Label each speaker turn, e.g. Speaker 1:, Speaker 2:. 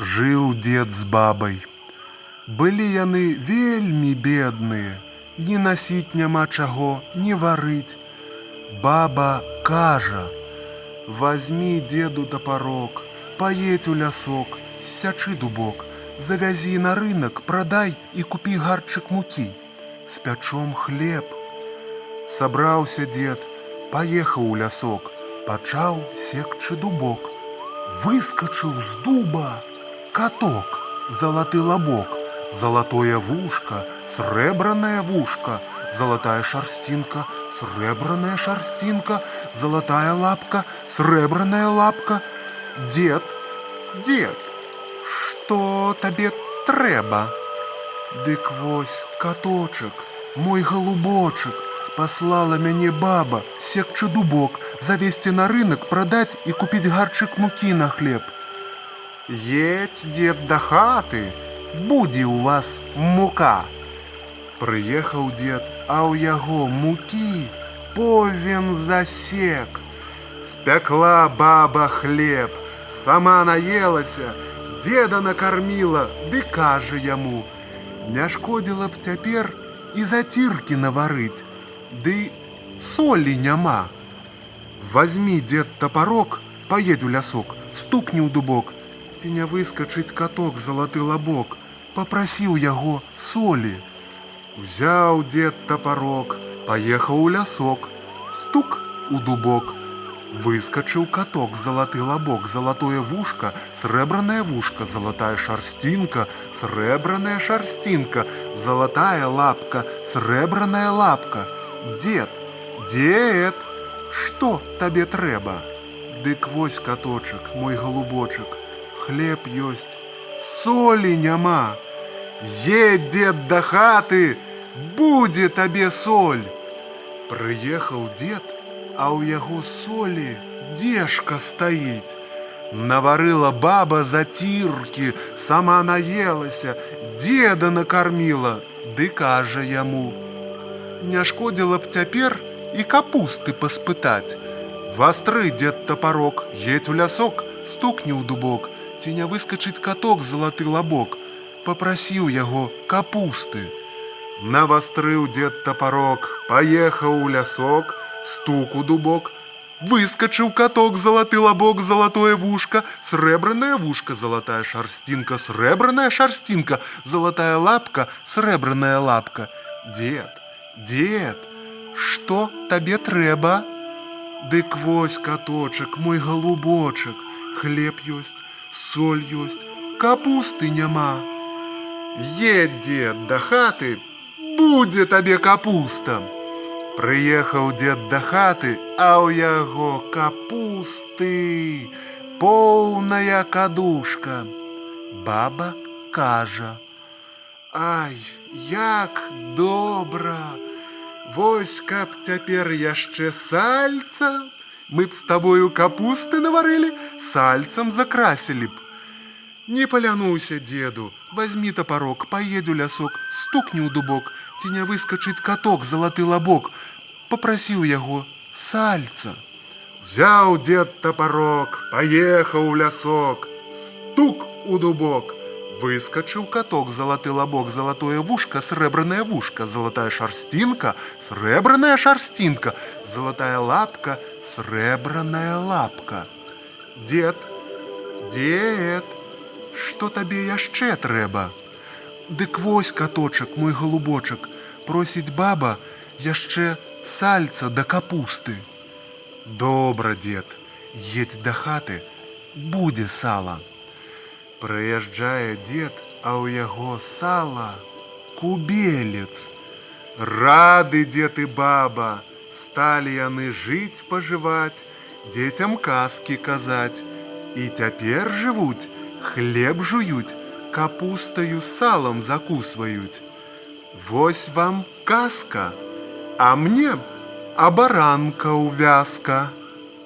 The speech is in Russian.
Speaker 1: Жыў дзед з бабай. Былі яны вельмі бедныя, ні насіць няма чаго, ні варыць. Баба кажа: « Вазьмі деду тапарок, паедь у лясок, сячы дубок, завязі на рынок, прадай і купі гарчык мукі. Спячом хлеб. Сабраўся дзед, паехаў у лясок, пачаў секчы дубок. Выскачыў з дуба каток, залаты лабок, залатое вушка, срэбраная вушка, залатая шарсцінка, срэбраная шарсцінка, залатая лапка, срэбраная лапка. Дед, дед, што табе трэба? Дык вось каточак, мой галубочак, паслала мяне баба, секчы дубок, завесці на рынок, прадаць і купіць гарчык мукі на хлеб. Едь, дед, да хаты, будзе ў вас мука. Прыехаў дед, а ў яго мукі повен засек. Спякла баба хлеб, сама наелася, деда накарміла, ды кажа яму: Не шкодзіла б цяпер і заціркі наварыць, ды солі няма. Вазьмі дзед тапарок, паедь у лясок, стукні ў дубок, ці не выскачыць каток залаты лабок, попрасіў яго солі. Узяў дзед тапарок, паехаў у лясок, стук у дубок. Выскачыў каток, залаты лабок, залатое вушка, срэбраная вушка, залатая шарсцінка, срэбраная шарсцінка, залатая лапка, срэбраная лапка. Дед, дед, што табе трэба? Дык вось каточак, мой галубочак, хлеб ёсць, солі няма. Едь, дед да хаты, будзе табе соль. Прыехаў дед, а ў яго солі дзежка стаіць. Наварыла баба заціркі, сама наелася, деда накарміла, ды кажа яму: « Не шкодзіла б цяпер і капусты паспытаць. Вастры дзед тапарок, едь у лясок, стукні ў дубок, ці не выскачыць каток залаты лабок, попрасіў яго капусты. Навастрыў дзед тапарок, паехаў у лясок, стук у дубок, выскачыў каток залаты лабок, залатое вушка, срэбраная вушка, залатая шарсцінка, срэбраная шарсцінка, залатая лапка, срэбраная лапка. Дед, дед, што табе трэба? Дык вось каточак, мой галубочак, хлеб ёсць, соль ёсць, капусты няма. Едь, дед, да хаты, будзе табе капуста. Прыехаў дзед да хаты, а ў яго капусты, поўная кадушка. Баба кажа: « Ай, як добра! Вось каб цяпер яшчэ сальца, Мы б з табою капусты наварылі, сальцам закрасілі б. Не палянуўся деду, возьми тапарок, поедь у лясок, стукні ў дубок, ці не выскачыць каток залаты лабок, попрасіў яго сальца. Взяў дед тапарок, паехаў у лясок, стук у дубок. Выскачыў каток, залаты лабок, залатое вушка, срэбраная вушка, залатая шарсцінка, срэбраная шарсцінка, залатая лапка, срэбраная лапка. Дед, дед, Што табе яшчэ трэба? Дык вось каточак, мой галубочак, просіць баба яшчэ сальца да капусты. Добра, дед, едь да хаты, будзе сала. Прыязджае дед, а ў яго сала кубелец. Рады дед і баба, сталі яны жыць пажываць, дзецям казкі казаць. І цяпер жывуць, хлеб жуюць, капустаю салам закусваюць. Вось вам казка, а мне абаранка ўвязка.